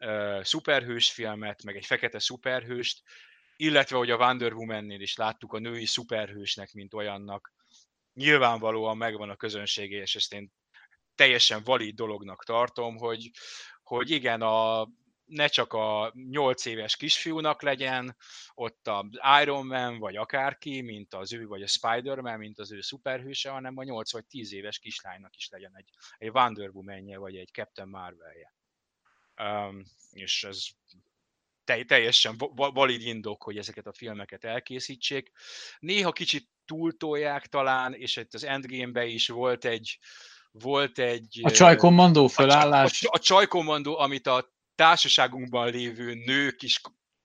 uh, szuperhős filmet, meg egy fekete szuperhőst, illetve hogy a Wonder Woman-nél is láttuk a női szuperhősnek, mint olyannak. Nyilvánvalóan megvan a közönsége, és ezt én teljesen valid dolognak tartom, hogy, hogy igen, a ne csak a 8 éves kisfiúnak legyen ott az Iron Man, vagy akárki, mint az ő, vagy a Spider-Man, mint az ő szuperhőse, hanem a 8 vagy 10 éves kislánynak is legyen egy, egy Wonder woman vagy egy Captain Marvel-je. Um, és ez teljesen valid indok, hogy ezeket a filmeket elkészítsék. Néha kicsit túltolják talán, és itt az Endgame-be is volt egy volt egy... A csajkommandó felállás. A, a, a csajkommandó, amit a társaságunkban lévő nők is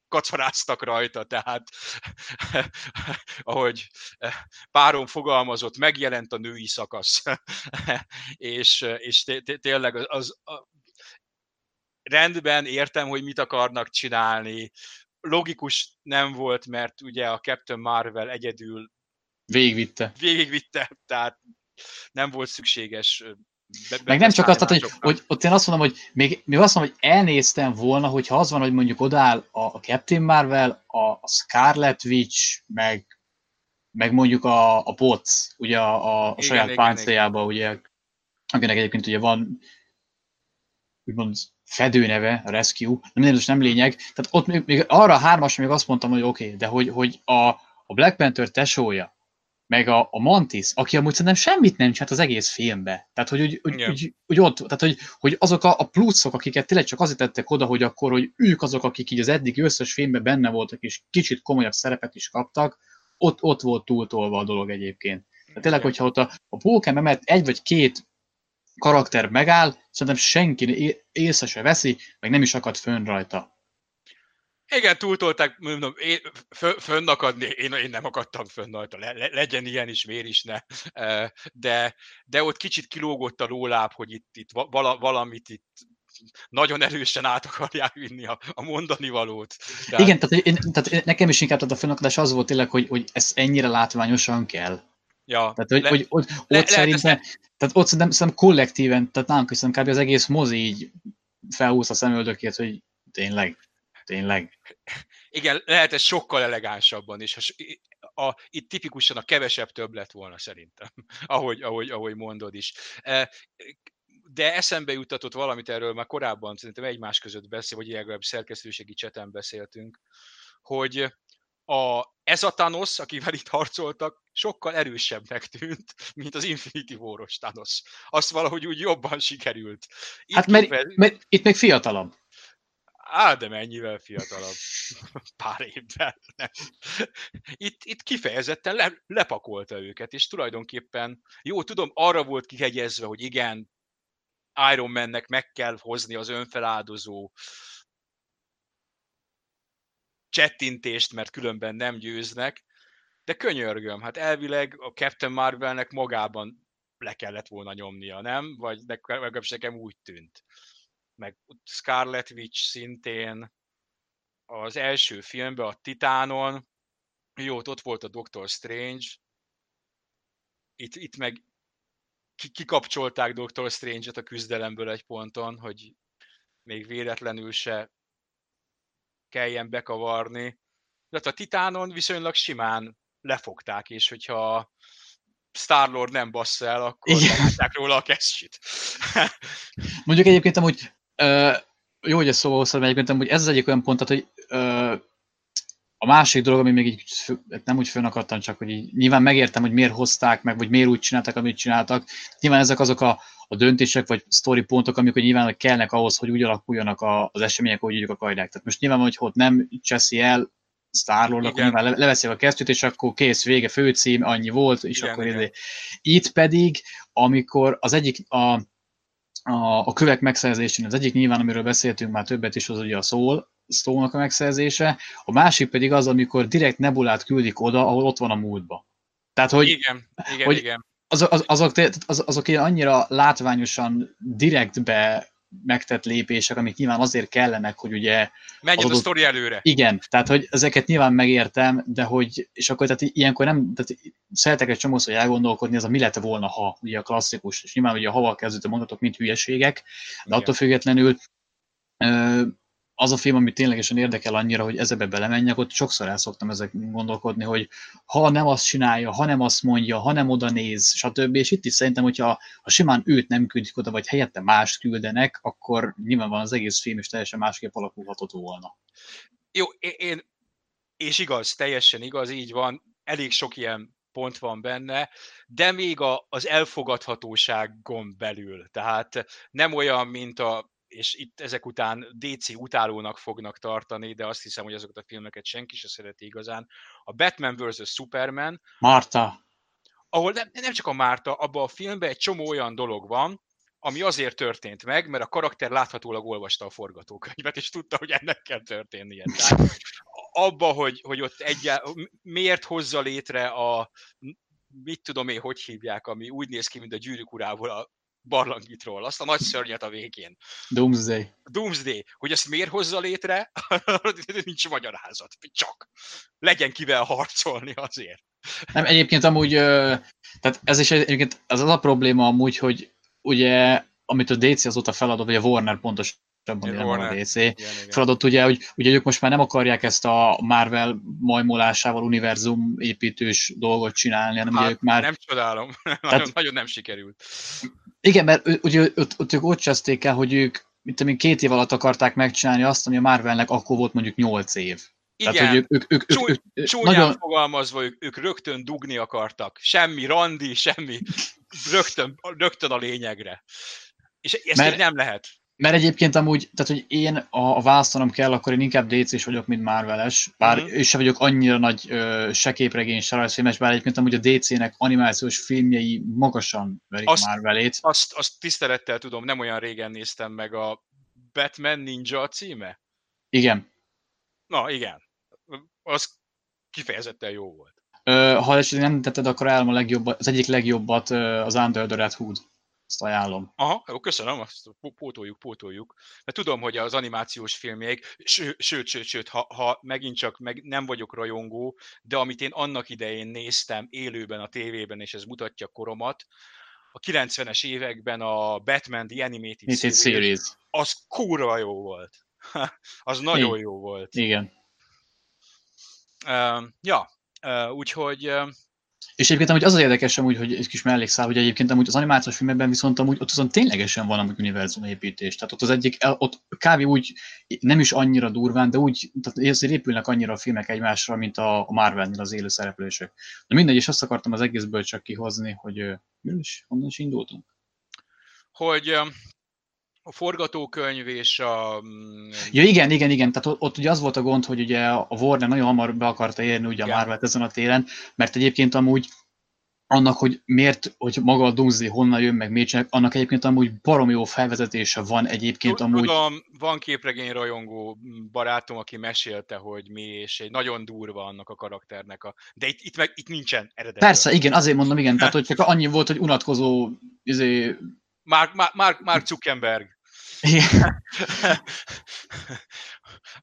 kacaráztak rajta, tehát ahogy párom fogalmazott, megjelent a női szakasz, és, és tényleg az, az a, rendben értem, hogy mit akarnak csinálni, logikus nem volt, mert ugye a Captain Marvel egyedül végigvitte. Végigvitte, tehát nem volt szükséges be, Meg nem csak azt, tehát, hogy, hogy ott én azt mondom, hogy még, még azt mondom, hogy elnéztem volna, hogyha az van, hogy mondjuk odáll a, a Captain Marvel, a, a Scarlet Witch, meg, meg mondjuk a, a Pots, ugye a, a, a igen, saját igen. ugye, akinek egyébként ugye van úgymond fedőneve, a Rescue, nem, nem, nem lényeg, tehát ott még, még arra a hármas még azt mondtam, hogy oké, okay, de hogy, hogy a, a Black Panther tesója, meg a, a Mantis, aki amúgy szerintem semmit nem csinált az egész filmbe. Tehát, hogy, hogy, hogy, hogy, hogy ott, tehát, hogy, hogy azok a, a pluszok, akiket tényleg csak azért tettek oda, hogy akkor, hogy ők azok, akik így az eddig összes filmben benne voltak, és kicsit komolyabb szerepet is kaptak, ott, ott volt túltolva a dolog egyébként. Tehát tényleg, hogyha ott a, a pókem emelt egy vagy két karakter megáll, szerintem senki észre se veszi, meg nem is akad fönn rajta. Igen, túltolták, mondom, én, fönn akadni, én, én nem akadtam fönn rajta, le, le, legyen ilyen is, miért is ne. De, de ott kicsit kilógott a lóláb, hogy itt, itt vala, valamit itt nagyon erősen át akarják vinni a, a mondani valót. De... Igen, tehát, én, tehát nekem is inkább tehát a fönnakadás az volt tényleg, hogy, hogy ez ennyire látványosan kell. Ja, tehát, hogy, le, hogy, hogy ott le, szerintem, tehát ott szerintem, szerintem kollektíven, tehát nálunk is kb. az egész mozi így felhúzta a szemöldökét, hogy tényleg. Tényleg? Igen, lehet ez sokkal elegánsabban is. A, itt tipikusan a kevesebb több lett volna szerintem, ahogy, ahogy, ahogy mondod is. E, de eszembe juttatott valamit erről, már korábban szerintem egymás között beszél, vagy legalább szerkesztőségi cseten beszéltünk, hogy a, ez a Thanos, akivel itt harcoltak, sokkal erősebbnek tűnt, mint az Infinity War-os Thanos. Azt valahogy úgy jobban sikerült. Itt hát mert, kifejez... mert itt még fiatalabb. Á, de mennyivel fiatalabb. Pár évvel. Itt, itt kifejezetten le, lepakolta őket, és tulajdonképpen, jó, tudom, arra volt kihegyezve, hogy igen, Iron Mannek meg kell hozni az önfeláldozó csettintést, mert különben nem győznek, de könyörgöm, hát elvileg a Captain Marvelnek magában le kellett volna nyomnia, nem? Vagy legalábbis nekem úgy tűnt. Meg Scarlet Witch szintén az első filmben, a Titánon, jó, ott volt a Doctor Strange, itt, itt meg kikapcsolták Doctor Strange-et a küzdelemből egy ponton, hogy még véletlenül se kelljen bekavarni. De a Titánon viszonylag simán lefogták, és hogyha Starlord nem bassza el, akkor levágták róla a kesztyűt. Mondjuk egyébként amúgy, uh, jó, hogy ez szóval hoztad, egyébként amúgy ez az egyik olyan pont, hogy uh, a másik dolog, ami még így nem úgy fönakadtam, csak hogy így, nyilván megértem, hogy miért hozták meg, vagy miért úgy csináltak, amit csináltak. Nyilván ezek azok a, a döntések, vagy story pontok, amik nyilván kellnek ahhoz, hogy úgy alakuljanak a, az események, hogy úgy akarják. Tehát most nyilván, hogy ott nem cseszi el Starlord, akkor nyilván le, leveszi a kesztyűt, és akkor kész, vége, főcím, annyi volt, és igen, akkor igen. Itt pedig, amikor az egyik, a, a, a kövek megszerzésén, az egyik nyilván, amiről beszéltünk már többet is, az ugye a szól, Stone-nak a megszerzése, a másik pedig az, amikor direkt Nebulát küldik oda, ahol ott van a múltba. Tehát, hogy, igen, igen, hogy igen. Az, az, azok, az, azok ilyen annyira látványosan direktbe megtett lépések, amik nyilván azért kellenek, hogy ugye... Menjen adott... a sztori előre. Igen, tehát hogy ezeket nyilván megértem, de hogy, és akkor tehát ilyenkor nem, tehát szeretek egy csomószor elgondolkodni, ez a mi lett volna, ha, ugye a klasszikus, és nyilván ugye a hava kezdődő mondatok, mint hülyeségek, de attól függetlenül az a film, ami ténylegesen érdekel annyira, hogy ezebe belemenjek, ott sokszor el szoktam ezek gondolkodni, hogy ha nem azt csinálja, ha nem azt mondja, ha nem oda néz, stb. És itt is szerintem, hogyha ha simán őt nem küldik oda, vagy helyette más küldenek, akkor nyilván az egész film is teljesen másképp alakulhatott volna. Jó, én, és igaz, teljesen igaz, így van, elég sok ilyen pont van benne, de még a, az elfogadhatóságon belül. Tehát nem olyan, mint a és itt ezek után DC utálónak fognak tartani, de azt hiszem, hogy azokat a filmeket senki se szereti igazán. A Batman vs. Superman. Marta. Ahol nem, nem csak a Márta, abban a filmben egy csomó olyan dolog van, ami azért történt meg, mert a karakter láthatólag olvasta a forgatókönyvet, és tudta, hogy ennek kell történnie. Tehát abba, hogy, hogy ott egyel, miért hozza létre a mit tudom én, hogy hívják, ami úgy néz ki, mint a gyűrűk urával a barlangitról, azt a nagy szörnyet a végén. Doomsday. Doomsday. Hogy ezt miért hozza létre, nincs magyarázat. Csak. Legyen kivel harcolni azért. Nem, egyébként amúgy, tehát ez is egyébként az az a probléma amúgy, hogy ugye, amit a DC azóta feladott, vagy a Warner pontos abban nem a DC. Igen, igen. Feladott ugye, hogy ugye ők most már nem akarják ezt a Marvel majmolásával univerzum építős dolgot csinálni, hanem hát, ugye ők már... Nem csodálom, Tehát, nagyon, nagyon nem sikerült. Igen, mert ugye ott, ott ők ott cseszték el, hogy ők mint amíg két év alatt akarták megcsinálni azt, ami a Marvelnek akkor volt mondjuk nyolc év. Igen, Tehát, hogy ők, ők, ők, ők, ők, csúnyán nagyon... fogalmazva, ők, ők rögtön dugni akartak. Semmi randi, semmi, rögtön, rögtön a lényegre. És ezt mert, így nem lehet. Mert egyébként amúgy, tehát hogy én a, a választanom kell, akkor én inkább DC-s vagyok, mint Marveles, bár uh-huh. és sem vagyok annyira nagy ö, se képregény, se rajzfilmes, bár egyébként amúgy a DC-nek animációs filmjei magasan verik azt, Marvelét. Azt, azt tisztelettel tudom, nem olyan régen néztem meg a Batman Ninja címe? Igen. Na, igen. Az kifejezetten jó volt. Ö, ha esetleg nem tetted, akkor elmondom a legjobbat, az egyik legjobbat az Under the Red Hood. Ezt ajánlom. Aha, jó, köszönöm, azt pótoljuk, pótoljuk. De tudom, hogy az animációs filmjék, sőt, sőt, sőt, sőt ha, ha megint csak meg nem vagyok rajongó, de amit én annak idején néztem élőben a tévében, és ez mutatja koromat, a 90-es években a Batman The Animated series, series, az kurva jó volt. az nagyon jó volt. Igen. Uh, ja, uh, úgyhogy uh, és egyébként amúgy az az érdekes amúgy, hogy egy kis mellékszál, hogy egyébként amúgy az animációs filmekben viszont amúgy ott azon ténylegesen van amúgy univerzumépítés. Tehát ott az egyik, ott kb. úgy nem is annyira durván, de úgy, tehát ezért épülnek annyira a filmek egymásra, mint a, a Marvel-nél az élő szereplések. De mindegy, és azt akartam az egészből csak kihozni, hogy mi is, honnan is indultunk? Hogy a forgatókönyv és a... Mm, ja igen, igen, igen, tehát ott, ott ugye az volt a gond, hogy ugye a Warner nagyon hamar be akarta érni ugye a Marvel ezen a téren, mert egyébként amúgy annak, hogy miért, hogy maga a Doomsday honnan jön, meg miért csinálják, annak egyébként amúgy barom jó felvezetése van egyébként amúgy. Tudom, van képregény rajongó barátom, aki mesélte, hogy mi, és egy nagyon durva annak a karakternek a... De itt, itt, meg, itt nincsen eredet. Persze, igen, azért mondom, igen, tehát hogy csak annyi volt, hogy unatkozó izé... Mark, Mark, Mark Zuckerberg.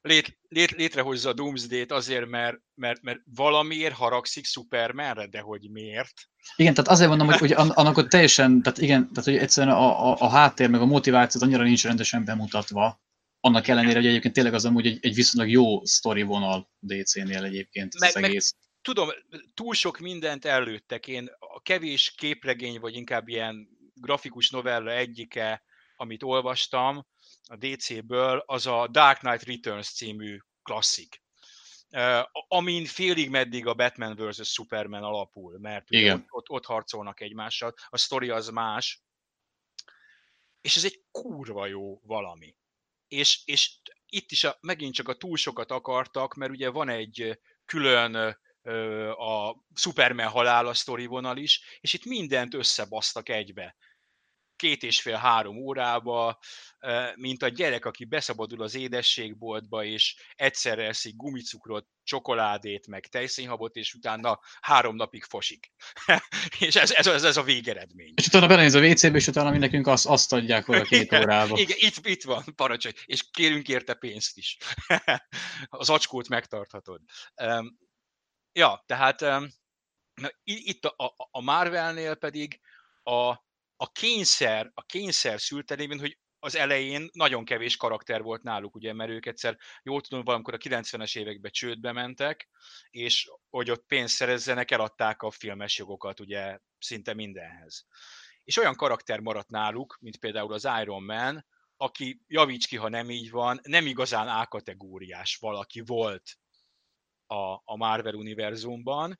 Lét, lét, létrehozza a Doomsday-t azért, mert, mert, mert valamiért haragszik Supermanre, de hogy miért? Igen, tehát azért mondom, hogy, hogy annak ott teljesen, tehát igen, tehát hogy egyszerűen a, a, a háttér meg a motiváció annyira nincs rendesen bemutatva, annak ellenére, hogy egyébként tényleg az amúgy egy, egy viszonylag jó sztori vonal DC-nél egyébként meg, az egész. Meg, tudom, túl sok mindent előttek. Én a kevés képregény, vagy inkább ilyen grafikus novella egyike, amit olvastam a DC-ből, az a Dark Knight Returns című klasszik. Amin félig meddig a Batman vs. Superman alapul, mert Igen. Ott, ott, ott harcolnak egymással, a sztori az más, és ez egy kurva jó valami. És, és itt is a, megint csak a túl sokat akartak, mert ugye van egy külön a Superman halála sztori vonal is, és itt mindent összebasztak egybe két és fél-három órába, mint a gyerek, aki beszabadul az édességboltba, és egyszerre eszik gumicukrot, csokoládét, meg tejszínhabot, és utána három napig fosik. és ez, ez, ez, ez a végeredmény. És utána belenéz a WC-be, és utána mi nekünk azt, azt adják oda két igen, órába. Igen, itt, itt van, parancsolj, és kérünk érte pénzt is. az acskót megtarthatod. Um, ja, tehát um, na, itt a, a, a Marvelnél pedig a, a kényszer, a kényszer szült hogy az elején nagyon kevés karakter volt náluk, ugye, mert ők egyszer, jól tudom, valamikor a 90-es években csődbe mentek, és hogy ott pénzt szerezzenek, eladták a filmes jogokat, ugye, szinte mindenhez. És olyan karakter maradt náluk, mint például az Iron Man, aki, javíts ki, ha nem így van, nem igazán A-kategóriás valaki volt a, a Marvel univerzumban,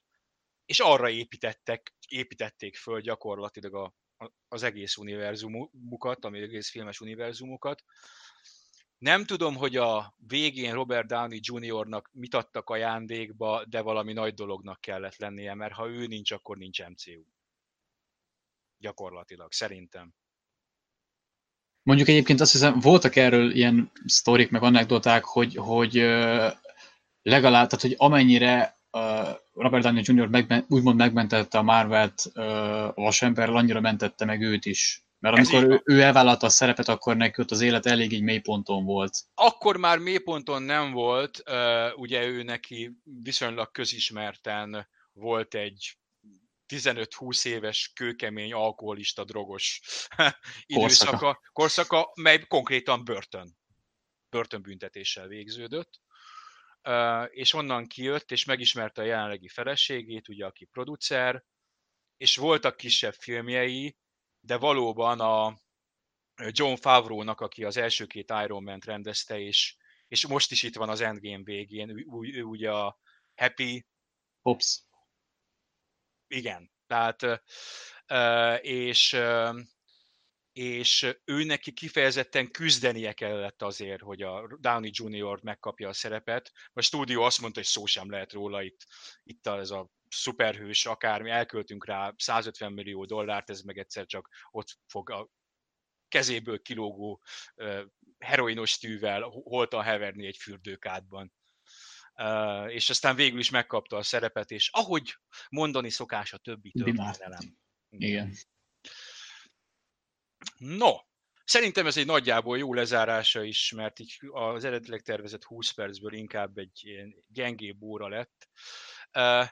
és arra építettek, építették föl gyakorlatilag a, az egész univerzumukat, ami egész filmes univerzumukat. Nem tudom, hogy a végén Robert Downey Jr.-nak mit adtak ajándékba, de valami nagy dolognak kellett lennie, mert ha ő nincs, akkor nincs MCU. Gyakorlatilag, szerintem. Mondjuk egyébként azt hiszem, voltak erről ilyen sztorik, meg anekdoták, hogy, hogy legalább, tehát hogy amennyire Robert Downey Jr. Megben, úgymond megmentette a Marvelt a vasemberrel, annyira mentette meg őt is. Mert amikor ő, ő elvállalta a szerepet, akkor neki ott az élet elég egy mélyponton volt. Akkor már mélyponton nem volt, ugye ő neki viszonylag közismerten volt egy 15-20 éves kőkemény alkoholista drogos időszaka, korszaka. korszaka, mely konkrétan börtön, börtönbüntetéssel végződött és onnan kijött, és megismerte a jelenlegi feleségét, ugye, aki producer, és voltak kisebb filmjei, de valóban a John Favreau-nak, aki az első két Iron Man-t rendezte, és, és most is itt van az Endgame végén, ő, ő, ő ugye a Happy... Ops. Igen, tehát és és ő neki kifejezetten küzdenie kellett azért, hogy a Downey Jr. megkapja a szerepet. A stúdió azt mondta, hogy szó sem lehet róla itt, itt ez a szuperhős, akármi, elköltünk rá 150 millió dollárt, ez meg egyszer csak ott fog a kezéből kilógó heroinos tűvel holtan heverni egy fürdőkádban. Uh, és aztán végül is megkapta a szerepet, és ahogy mondani szokás a többi történelem. Igen. No, szerintem ez egy nagyjából jó lezárása is, mert így az eredetileg tervezett 20 percből inkább egy ilyen gyengébb óra lett. Uh,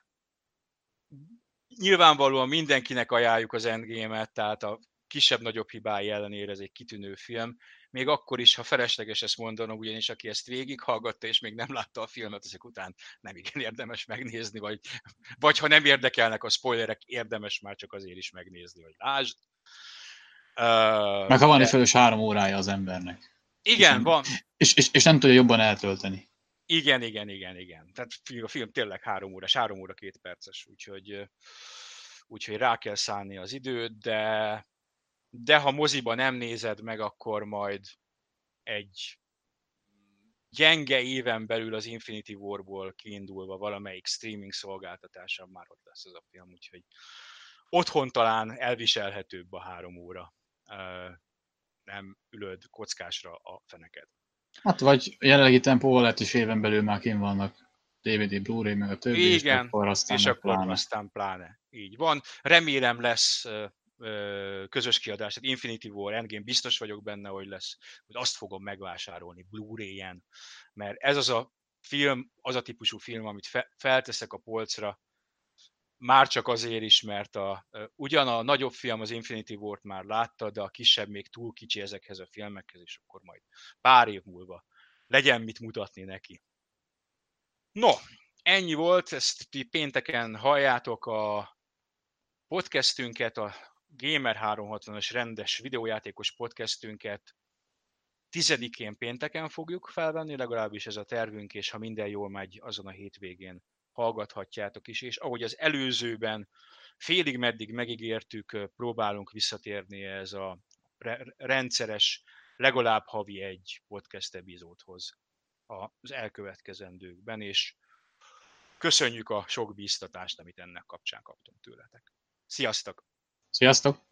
nyilvánvalóan mindenkinek ajánljuk az Endgame-et, tehát a kisebb-nagyobb hibái ellenére ez egy kitűnő film. Még akkor is, ha felesleges ezt mondanom, ugyanis aki ezt végighallgatta és még nem látta a filmet, ezek után nem igen érdemes megnézni, vagy, vagy ha nem érdekelnek a spoilerek, érdemes már csak azért is megnézni, hogy lásd. Uh, Meg ha van de... fölös három órája az embernek. Igen, és van. És, és, és nem tudja jobban eltölteni. Igen, igen, igen, igen. Tehát a film tényleg három órás, három óra két perces, úgyhogy, úgyhogy rá kell szállni az időt, de de ha moziba nem nézed meg, akkor majd egy gyenge éven belül az Infinity Warból kiindulva valamelyik streaming szolgáltatáson már ott lesz az a film, úgyhogy otthon talán elviselhetőbb a három óra. Nem ülöd kockásra a feneket. Hát vagy jelenlegi tempóval lehet is éven belül már kim vannak DVD, Blu-ray, meg a többi, Igen, és akkor aztán, és akkor pláne. aztán pláne. Így van. Remélem lesz közös kiadás, tehát Infinity War, Endgame, biztos vagyok benne, hogy lesz, hogy azt fogom megvásárolni Blu-ray-en, mert ez az a film, az a típusú film, amit fe, felteszek a polcra, már csak azért is, mert a, ugyan a nagyobb film az Infinity War-t már látta, de a kisebb még túl kicsi ezekhez a filmekhez, és akkor majd pár év múlva legyen mit mutatni neki. No, ennyi volt, ezt pénteken halljátok a podcastünket, a Gamer 360-as rendes videójátékos podcastünket tizedikén pénteken fogjuk felvenni, legalábbis ez a tervünk, és ha minden jól megy, azon a hétvégén hallgathatjátok is, és ahogy az előzőben félig meddig megígértük, próbálunk visszatérni ez a rendszeres, legalább havi egy podcast epizódhoz az elkövetkezendőkben, és köszönjük a sok bíztatást, amit ennek kapcsán kaptunk tőletek. Sziasztok! Sziasztok!